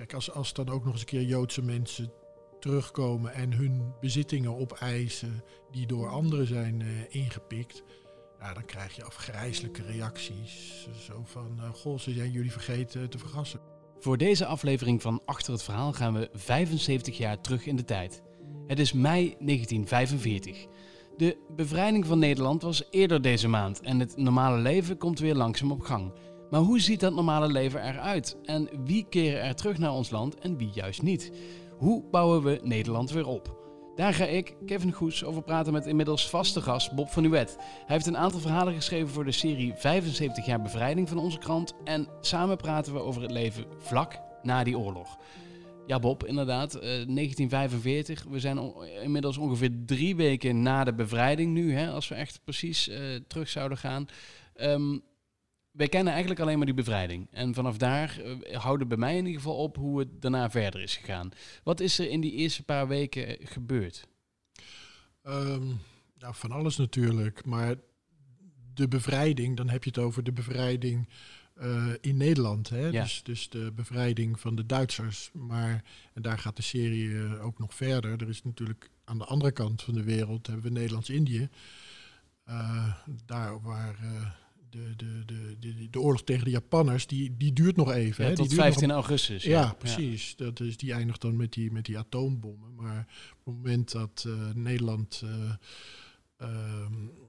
kijk, als, als dan ook nog eens een keer Joodse mensen terugkomen en hun bezittingen opeisen die door anderen zijn ingepikt, ja, dan krijg je afgrijzelijke reacties. Zo van, uh, goh, ze zijn jullie vergeten te vergassen. Voor deze aflevering van Achter het Verhaal gaan we 75 jaar terug in de tijd. Het is mei 1945. De bevrijding van Nederland was eerder deze maand en het normale leven komt weer langzaam op gang. Maar hoe ziet dat normale leven eruit? En wie keren er terug naar ons land en wie juist niet? Hoe bouwen we Nederland weer op? Daar ga ik, Kevin Goes, over praten met inmiddels vaste gast Bob van Uwet. Hij heeft een aantal verhalen geschreven voor de serie 75 jaar bevrijding van onze krant. En samen praten we over het leven vlak na die oorlog. Ja, Bob, inderdaad. 1945. Eh, we zijn inmiddels ongeveer drie weken na de bevrijding nu, hè, als we echt precies uh, terug zouden gaan. Um, wij kennen eigenlijk alleen maar die bevrijding. En vanaf daar uh, houden bij mij in ieder geval op hoe het daarna verder is gegaan. Wat is er in die eerste paar weken gebeurd? Um, nou, van alles natuurlijk. Maar de bevrijding, dan heb je het over de bevrijding uh, in Nederland. Hè? Ja. Dus, dus de bevrijding van de Duitsers. Maar, en daar gaat de serie ook nog verder. Er is natuurlijk aan de andere kant van de wereld, hebben we Nederlands-Indië. daar waar de, de, de, de, de oorlog tegen de Japanners, die, die duurt nog even. hè? Tot die 15 augustus. Ja, ja precies. Dat is, die eindigt dan met die, met die atoombommen. Maar op het moment dat uh, Nederland uh,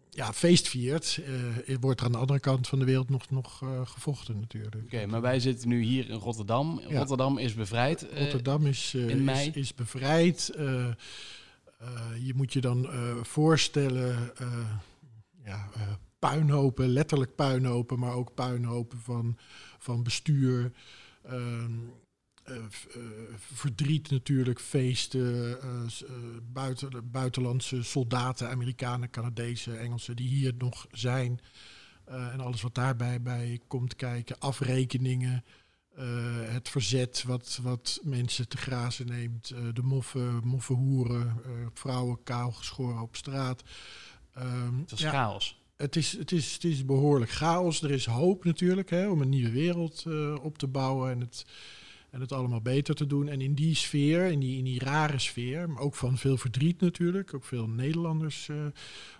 ja, feest viert, uh, wordt er aan de andere kant van de wereld nog, nog gevochten natuurlijk. Oké, maar wij zitten nu hier in Rotterdam. Ja. Rotterdam is bevrijd. Rotterdam is, in mei. Is, is bevrijd. je moet je dan voorstellen, ja puinhopen, letterlijk puinhopen, maar ook puinhopen van, van bestuur. Ehm, eh, eh, verdriet natuurlijk, feesten, uh, buiten, buitenlandse soldaten, Amerikanen, Canadezen, Engelsen, die hier nog zijn. en alles wat daarbij bij komt kijken, afrekeningen, het verzet wat, wat mensen te grazen neemt, de moffen, moffenhoeren, vrouwen kaal geschoren op straat. Um, het is ja, chaos het is, het, is, het is behoorlijk chaos. Er is hoop natuurlijk hè, om een nieuwe wereld uh, op te bouwen en het, en het allemaal beter te doen. En in die sfeer, in die, in die rare sfeer, maar ook van veel verdriet natuurlijk, ook veel Nederlanders uh,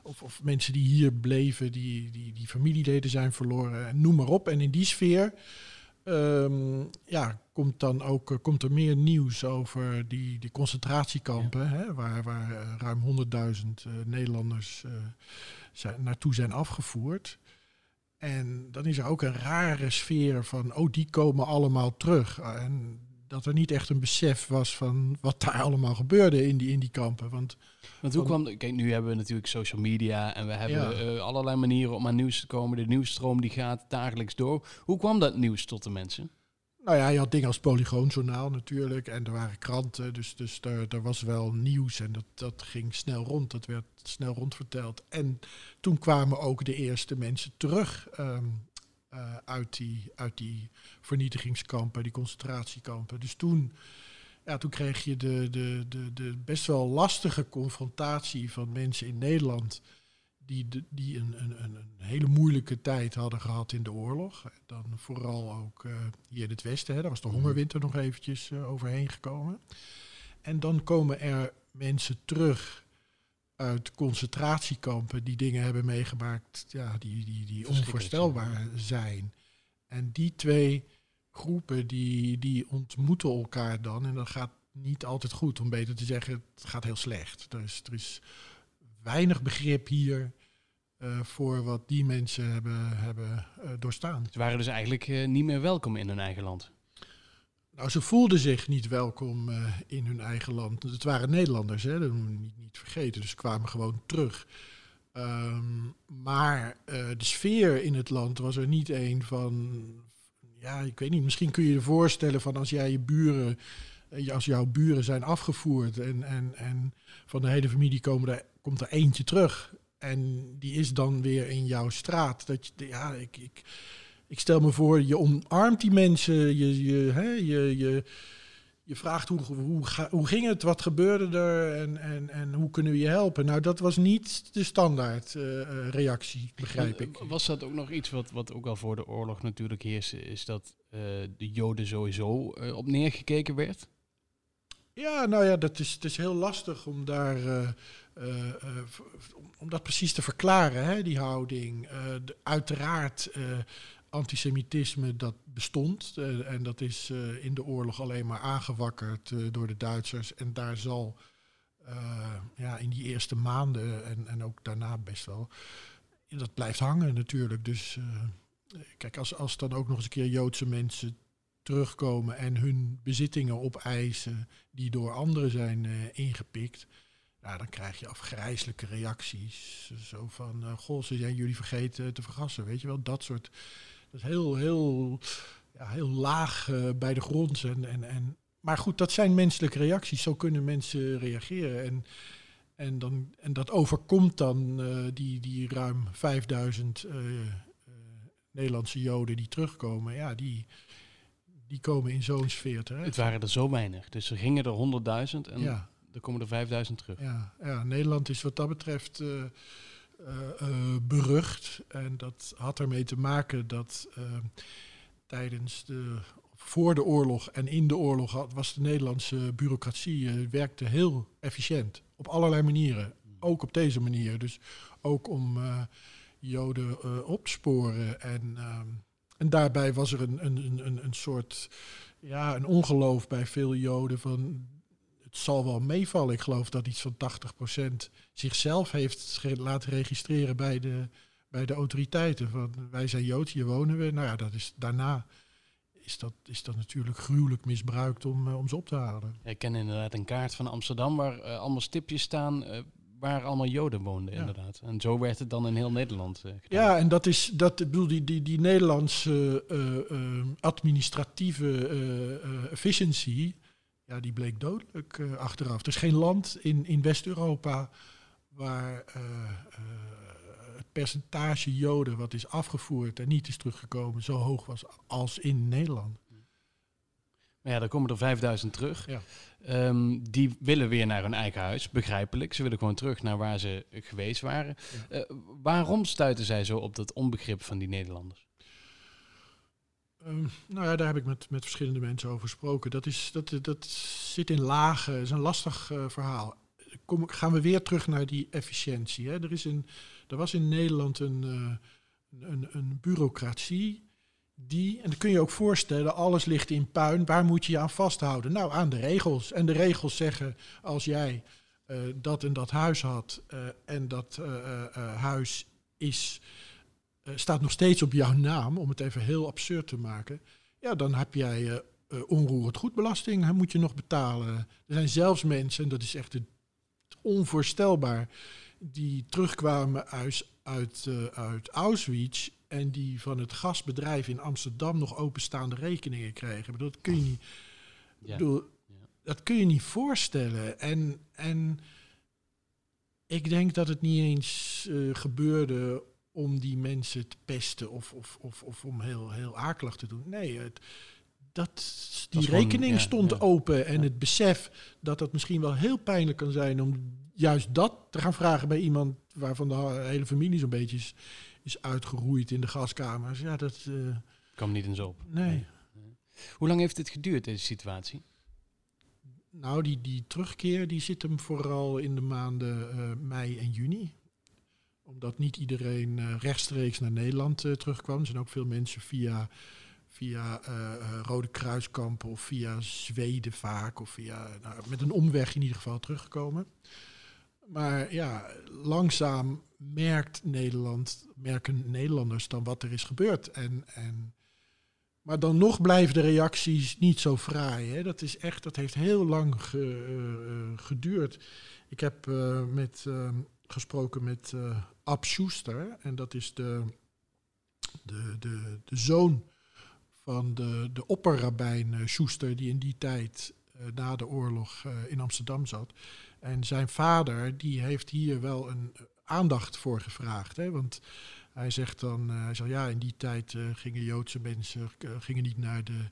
of, of mensen die hier bleven, die, die, die familieleden zijn verloren, noem maar op. En in die sfeer um, ja, komt dan ook uh, komt er meer nieuws over die, die concentratiekampen, ja. hè, waar, waar ruim 100.000 Nederlanders zijn, naartoe zijn afgevoerd. En dan is er ook een rare sfeer van, oh, die komen allemaal terug. En dat er niet echt een besef was van wat daar allemaal gebeurde in die, in die kampen. Want, Want hoe kwam, kijk, nu hebben we natuurlijk social media en we hebben uh, allerlei manieren om aan nieuws te komen. De nieuwsstroom die gaat dagelijks door. Hoe kwam dat nieuws tot de mensen? Nou ja, je had dingen als Polygoonjournaal natuurlijk. En er waren kranten. Dus, dus er, er was wel nieuws. En dat, dat ging snel rond. Dat werd snel rondverteld. En toen kwamen ook de eerste mensen terug um, uh, uit, die, uit die vernietigingskampen, die concentratiekampen. Dus toen, ja, toen kreeg je de, de, de, de best wel lastige confrontatie van mensen in Nederland die, die een, een, een, hele moeilijke tijd hadden gehad in de oorlog. Dan vooral ook uh, hier in het Westen. Hè. Daar was de mhm. hongerwinter nog eventjes uh, overheen gekomen. En dan komen er mensen terug uit concentratiekampen die dingen hebben meegemaakt ja, die, die, die onvoorstelbaar zijn. En die twee groepen die, die ontmoeten elkaar dan. En dat gaat niet altijd goed, om beter te zeggen, het gaat heel slecht. Dus er is weinig begrip hier uh, voor wat die mensen hebben, hebben uh, doorstaan. Ze waren dus eigenlijk uh, niet meer welkom in hun eigen land. Nou, ze voelden zich niet welkom in hun eigen land. Het waren Nederlanders, hè? dat moeten we niet, niet vergeten. Dus ze kwamen gewoon terug. Um, maar de sfeer in het land was er niet een van. Ja, ik weet niet. Misschien kun je je voorstellen van als jij je buren. Als jouw buren zijn afgevoerd en, en, en van de hele familie komen er, komt er eentje terug en die is dan weer in jouw straat. Dat je, ja, ik, ik, ik stel me voor, je omarmt die mensen, je, je, hè, je, je, je vraagt hoe, hoe, hoe ging het, wat gebeurde er en, en, en hoe kunnen we je helpen? Nou, dat was niet de standaard uh, reactie, begrijp ik. Was dat ook nog iets wat, wat ook al voor de oorlog natuurlijk heerste, is dat uh, de Joden sowieso uh, op neergekeken werd? Ja, nou ja, dat is, het is heel lastig om daar om dat precies te verklaren, hè, die houding. De, uiteraard antisemitisme dat bestond. En dat is in de oorlog alleen maar aangewakkerd door de Duitsers. En daar zal ja, in die eerste maanden en, en ook daarna best wel. Dat blijft hangen natuurlijk. Dus kijk, als, als dan ook nog eens een keer Joodse mensen terugkomen en hun bezittingen opeisen die door anderen zijn ingepikt. Ja, dan krijg je afgrijzelijke reacties. Zo van, goh, ze zijn jullie vergeten te vergassen. Weet je wel, dat soort dat is heel, heel, ja, heel laag uh, bij de grond. En, en, en, maar goed, dat zijn menselijke reacties. Zo kunnen mensen reageren. En, en, dan, en dat overkomt dan die, die ruim 5000 uh, Nederlandse Joden die terugkomen. Ja, die, die komen in zo'n sfeer terecht. Het waren er zo weinig. Dus er gingen er 100.000 en ja. er komen er 5000 terug. Ja, ja, Nederland is wat dat betreft uh, berucht. En dat had ermee te maken dat tijdens de voor de oorlog en in de oorlog had, was de Nederlandse bureaucratie werkte heel efficiënt. Op allerlei manieren. Ook op deze manier. Dus ook om Joden op te sporen. En, en daarbij was er een, een, een, een soort ja, een ongeloof bij veel Joden van het zal wel meevallen. Ik geloof dat iets van 80% zichzelf heeft laten registreren bij de, bij de autoriteiten. Van wij zijn Joods, hier wonen we. Nou ja, dat is, daarna is dat, is dat natuurlijk gruwelijk misbruikt om, uh, om ze op te halen. Ik ken inderdaad een kaart van Amsterdam waar uh, allemaal stipjes staan. Uh, waar allemaal Joden woonden, ja. inderdaad. En zo werd het dan in heel Nederland gedaan. Ja, en dat is, dat, bedoel, die, die, die Nederlandse administratieve efficiency, ja, die bleek dodelijk achteraf. Er is geen land in, in West-Europa waar het percentage Joden wat is afgevoerd en niet is teruggekomen zo hoog was als in Nederland. Maar ja, dan komen er 5000 terug. Ja. Um, die willen weer naar hun eigen huis, begrijpelijk. Ze willen gewoon terug naar waar ze geweest waren. Ja. waarom stuiten zij zo op dat onbegrip van die Nederlanders? Um, nou ja, daar heb ik met, met verschillende mensen over gesproken. Dat, is, dat, dat zit in lagen, het is een lastig uh, verhaal. Kom, gaan we weer terug naar die efficiëntie. Hè? Er, is een, er was in Nederland een, uh, een, een bureaucratie die, en dat kun je ook voorstellen, alles ligt in puin. Waar moet je je aan vasthouden? Nou, aan de regels. En de regels zeggen, als jij uh, dat en dat huis had en dat huis is staat nog steeds op jouw naam, om het even heel absurd te maken. Ja, dan heb jij onroerend goedbelasting, moet je nog betalen. Er zijn zelfs mensen, en dat is echt onvoorstelbaar, die terugkwamen uit, uit, uit Auschwitz en die van het gasbedrijf in Amsterdam nog openstaande rekeningen kregen. Bedoel, dat kun je niet, ja. bedoel, dat kun je niet voorstellen. En, en ik denk dat het niet eens gebeurde om die mensen te pesten of, of, of, of om heel, heel akelig te doen. Nee, het, dat, die rekening stond open en het besef dat het misschien wel heel pijnlijk kan zijn om juist dat te gaan vragen bij iemand waarvan de hele familie zo'n beetje is, is uitgeroeid in de gaskamers. Ja, dat uh, kwam niet eens op. Nee. nee. Hoe lang heeft het geduurd, deze situatie? Nou, die, die terugkeer die zit hem vooral in de maanden uh, mei en juni omdat niet iedereen uh, rechtstreeks naar Nederland uh, terugkwam. Er zijn ook veel mensen via, via Rode Kruiskampen of via Zweden vaak. Of via, nou, met een omweg in ieder geval teruggekomen. Maar ja, langzaam merkt Nederland, merken Nederlanders dan wat er is gebeurd. En, en, maar dan nog blijven de reacties niet zo fraai. Hè. Dat is echt, dat heeft heel lang ge, geduurd. Ik heb met ehm, gesproken met Ab Schuster. En dat is de, de, de, de zoon van de, de opperrabijn Schuster, die in die tijd na de oorlog in Amsterdam zat. En zijn vader, die heeft hier wel een aandacht voor gevraagd. Hè? Want hij zegt dan, hij zegt, ja, in die tijd gingen Joodse mensen gingen niet naar de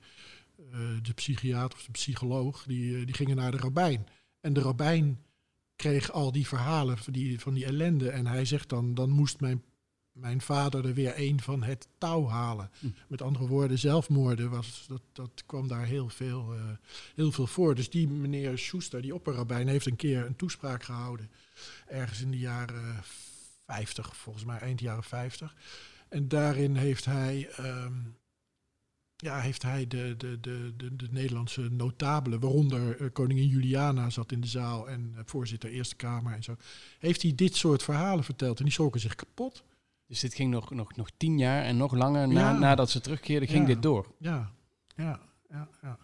de psychiater of de psycholoog, die, die gingen naar de rabbijn. En de rabbijn kreeg al die verhalen van die, van die ellende. En hij zegt dan, dan moest mijn, mijn vader er weer een van het touw halen. Hm. Met andere woorden, zelfmoorden, was, dat, dat kwam daar heel veel, uh, heel veel voor. Dus die meneer Schuster, die opperrabijn, heeft een keer een toespraak gehouden. Ergens in de jaren 50, volgens mij eind jaren 50. En daarin heeft hij um, ja, heeft hij de, de, de, de, de Nederlandse notabelen, waaronder uh, koningin Juliana zat in de zaal en uh, voorzitter Eerste Kamer en zo, heeft hij dit soort verhalen verteld en die schrokken zich kapot. Dus dit ging nog, nog, nog tien jaar en nog langer na, nadat ze terugkeerden, ging dit door? Ja, ja, ja, ja.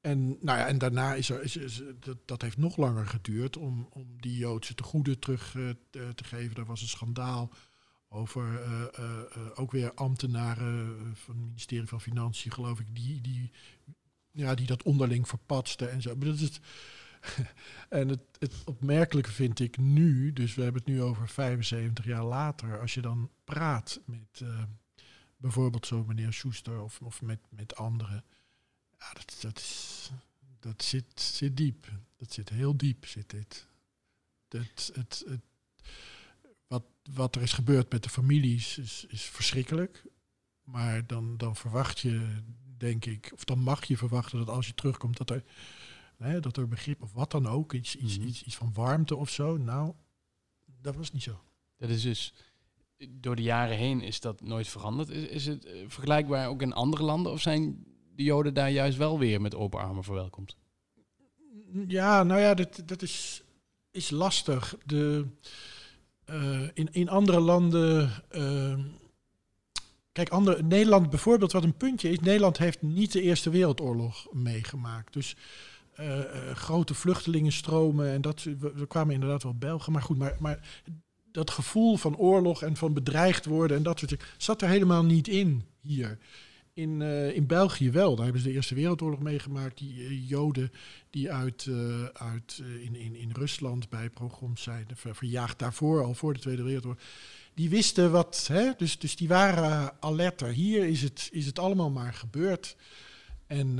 En, nou ja, en daarna is er, is, is, dat, dat heeft nog langer geduurd om, om die Joodse tegoeden terug uh, te, te geven. Er was een schandaal over uh, uh, ook weer ambtenaren van het ministerie van Financiën, geloof ik, die, die, ja, die dat onderling verpatsten en zo. Maar dat is het, en het, het opmerkelijke vind ik nu, dus we hebben het nu over 75 jaar later, als je dan praat met bijvoorbeeld zo meneer Schuster of, of met, met anderen, ja, dat, dat, is, dat zit, zit diep. Dat zit heel diep, zit dit. Dat, het, het, wat, wat er is gebeurd met de families is, is verschrikkelijk. Maar dan, dan verwacht je, denk ik, of dan mag je verwachten dat als je terugkomt, dat er, hè, dat er begrip of wat dan ook, iets, iets, mhm. iets, iets van warmte of zo. Nou, dat was niet zo. Dat is dus door de jaren heen is dat nooit veranderd. Is, is het eh, vergelijkbaar ook in andere landen of zijn de Joden daar juist wel weer met open armen verwelkomd? Ja, nou ja, dat, dat is, is lastig. De, uh, in, in andere landen. Uh, kijk, andere, Nederland bijvoorbeeld, wat een puntje is. Nederland heeft niet de Eerste Wereldoorlog meegemaakt. Dus uh, grote vluchtelingenstromen en dat. We, kwamen inderdaad wel Belgen, maar goed, maar, maar dat gevoel van oorlog en van bedreigd worden en dat soort dingen zat er helemaal niet in hier. In, uh, in België wel. Daar hebben ze de Eerste Wereldoorlog meegemaakt. Die Joden die uit, uit in, in, in Rusland bij pogroms zijn ver, verjaagd daarvoor, al voor de Tweede Wereldoorlog. Die wisten wat, hè? Dus, dus die waren alerter. Hier is het, is het allemaal maar gebeurd. En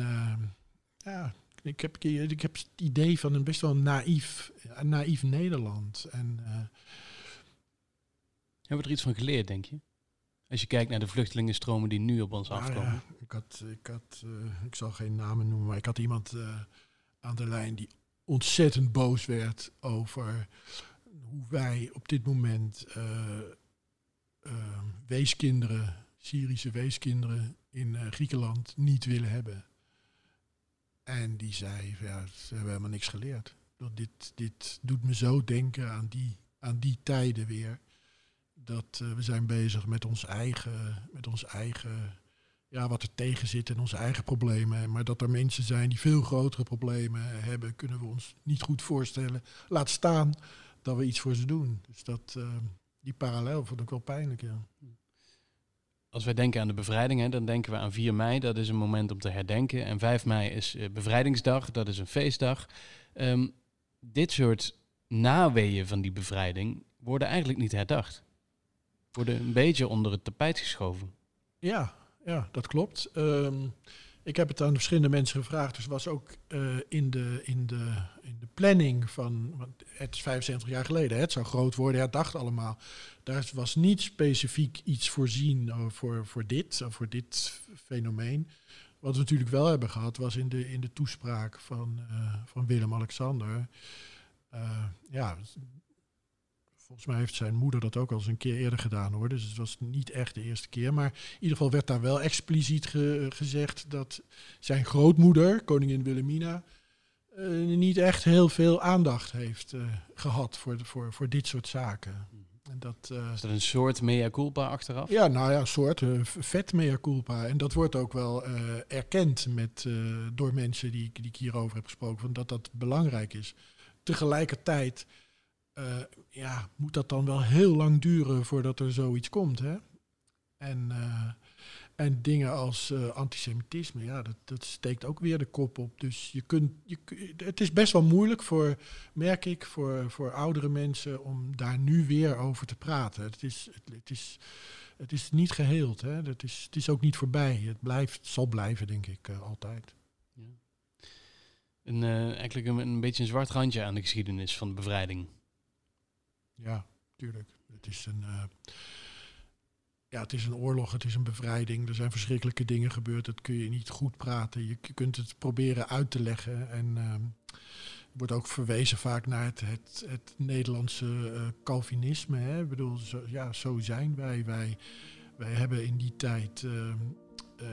ja, ik heb, ik heb het idee van een best wel naïef, naïef Nederland. En, Hebben we er iets van geleerd, denk je? Als je kijkt naar de vluchtelingenstromen die nu op ons nou afkomen. Ja, ik, had, ik, had, uh, ik zal geen namen noemen, maar ik had iemand uh, aan de lijn die ontzettend boos werd over hoe wij op dit moment uh, weeskinderen, Syrische weeskinderen in Griekenland niet willen hebben. En die zei, ja, ze hebben helemaal niks geleerd. Dit, dit doet me zo denken aan die, aan die tijden weer dat uh, we zijn bezig met ons eigen, met ons eigen, ja, wat er tegen zit en onze eigen problemen. Maar dat er mensen zijn die veel grotere problemen hebben, kunnen we ons niet goed voorstellen. Laat staan dat we iets voor ze doen. Dus dat, uh, die parallel vond ik wel pijnlijk, ja. Als wij denken aan de bevrijding, hè, dan denken we aan 4 mei, dat is een moment om te herdenken. En 5 mei is uh, bevrijdingsdag, dat is een feestdag. Um, dit soort naweeën van die bevrijding worden eigenlijk niet herdacht worden een beetje onder het tapijt geschoven. Ja, ja dat klopt. Um, ik heb het aan verschillende mensen gevraagd. Dus was ook uh, in, de, in, de, in de planning van. Het is 75 jaar geleden, het zou groot worden, herdacht allemaal. Daar was niet specifiek iets voorzien uh, voor, voor dit, uh, voor dit fenomeen. Wat we natuurlijk wel hebben gehad, was in de, in de toespraak van, van Willem-Alexander. ja, Volgens mij heeft zijn moeder dat ook al eens een keer eerder gedaan hoor. Dus het was niet echt de eerste keer. Maar in ieder geval werd daar wel expliciet gezegd dat zijn grootmoeder, koningin Wilhelmina, uh, niet echt heel veel aandacht heeft uh, gehad voor, de, voor, voor dit soort zaken. En dat, uh, Is dat een soort mea culpa achteraf? Ja, nou ja, een soort vet mea culpa. En dat wordt ook wel erkend met, door mensen die, die ik hierover heb gesproken, van dat dat belangrijk is. Tegelijkertijd uh, ja, moet dat dan wel heel lang duren voordat er zoiets komt. Hè? En, uh, En dingen als uh, antisemitisme, ja, dat, dat steekt ook weer de kop op. Dus je kunt, je, het is best wel moeilijk voor, merk ik, voor, voor oudere mensen om daar nu weer over te praten. Het is, het, is, het is niet geheeld. Hè? Het, is, het is ook niet voorbij. Het blijft, zal blijven, denk ik, altijd. Een, eigenlijk een, een beetje een zwart randje aan de geschiedenis van de bevrijding. Ja, tuurlijk. Het is een ja, het is een oorlog, het is een bevrijding. Er zijn verschrikkelijke dingen gebeurd. Dat kun je niet goed praten. Je kunt het proberen uit te leggen. En uh, wordt ook verwezen vaak naar het, het, het Nederlandse uh, Calvinisme. Hè? Ik bedoel, zo, ja, zo zijn wij. Wij, wij hebben in die tijd. Uh,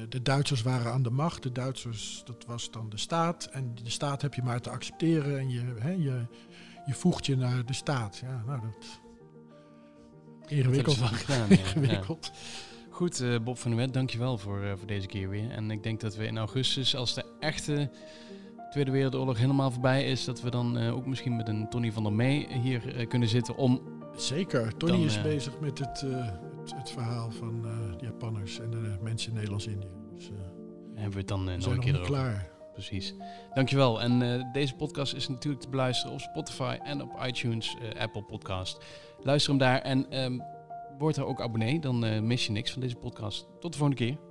de Duitsers waren aan de macht. De Duitsers, dat was dan de staat. En de staat heb je maar te accepteren. En je, hè, je, je voegt je naar de staat. Ja, nou, dat, Ingewikkeld. Dat gedaan, ja. Ingewikkeld. Goed, uh, Bob van der Wet, dankjewel voor, uh, voor deze keer weer. En ik denk dat we in augustus, als de echte Tweede Wereldoorlog helemaal voorbij is, dat we dan uh, ook misschien met een Tony van der Mee hier kunnen zitten om... Zeker, Tony dan, is bezig met het, het, het, verhaal van de Japanners en de mensen in Nederlands-Indië. Dus, hebben we het dan nog een keer klaar. Precies. Dankjewel. En deze podcast is natuurlijk te beluisteren op Spotify en op iTunes, Apple Podcast. Luister hem daar en um, word er ook abonnee. Dan uh, mis je niks van deze podcast. Tot de volgende keer.